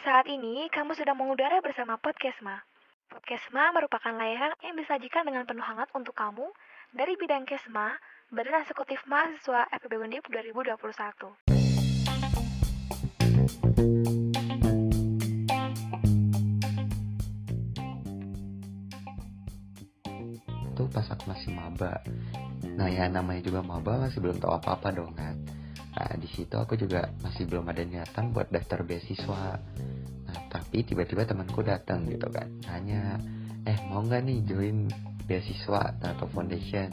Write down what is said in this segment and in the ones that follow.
Saat ini kamu sedang mengudara bersama Podcastma. Podcastma merupakan layanan yang disajikan dengan penuh hangat untuk kamu dari bidang Kesma, Badan Eksekutif Mahasiswa FPB Undip 2021. Itu pas aku masih maba. Nah ya namanya juga maba masih belum tahu apa-apa dong kan. Nah di situ aku juga masih belum ada niatan buat daftar beasiswa. Nah tapi tiba-tiba temanku datang gitu kan, nanya, eh mau nggak nih join beasiswa atau foundation.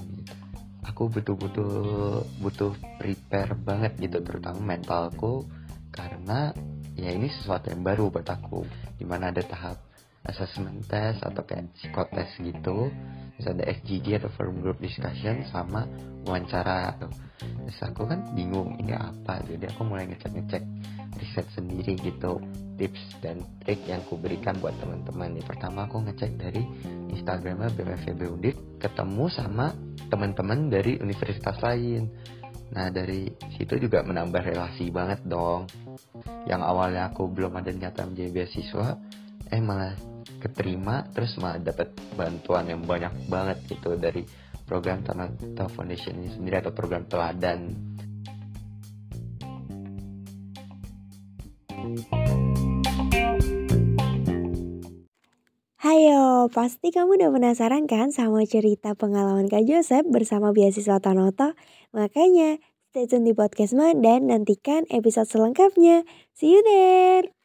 Aku betul-betul butuh prepare banget gitu terutama mentalku karena ya ini sesuatu yang baru buat aku di mana ada tahap assessment test atau kayak psikotes gitu terus ada SGD atau forum group discussion sama wawancara tuh. Terus aku kan bingung ini apa jadi aku mulai ngecek-ngecek riset sendiri gitu tips dan trik yang ku berikan buat teman-teman. Nih pertama aku ngecek dari Instagramnya BMFB Undip ketemu sama teman-teman dari universitas lain. Nah dari situ juga menambah relasi banget dong. Yang awalnya aku belum ada niatan menjadi beasiswa, eh malah keterima terus malah dapat bantuan yang banyak banget gitu dari program Tanata Foundation ini sendiri atau program teladan. Hayo, pasti kamu udah penasaran kan sama cerita pengalaman Kak Joseph bersama beasiswa Tanoto? Makanya, stay tune di podcast dan nantikan episode selengkapnya. See you there!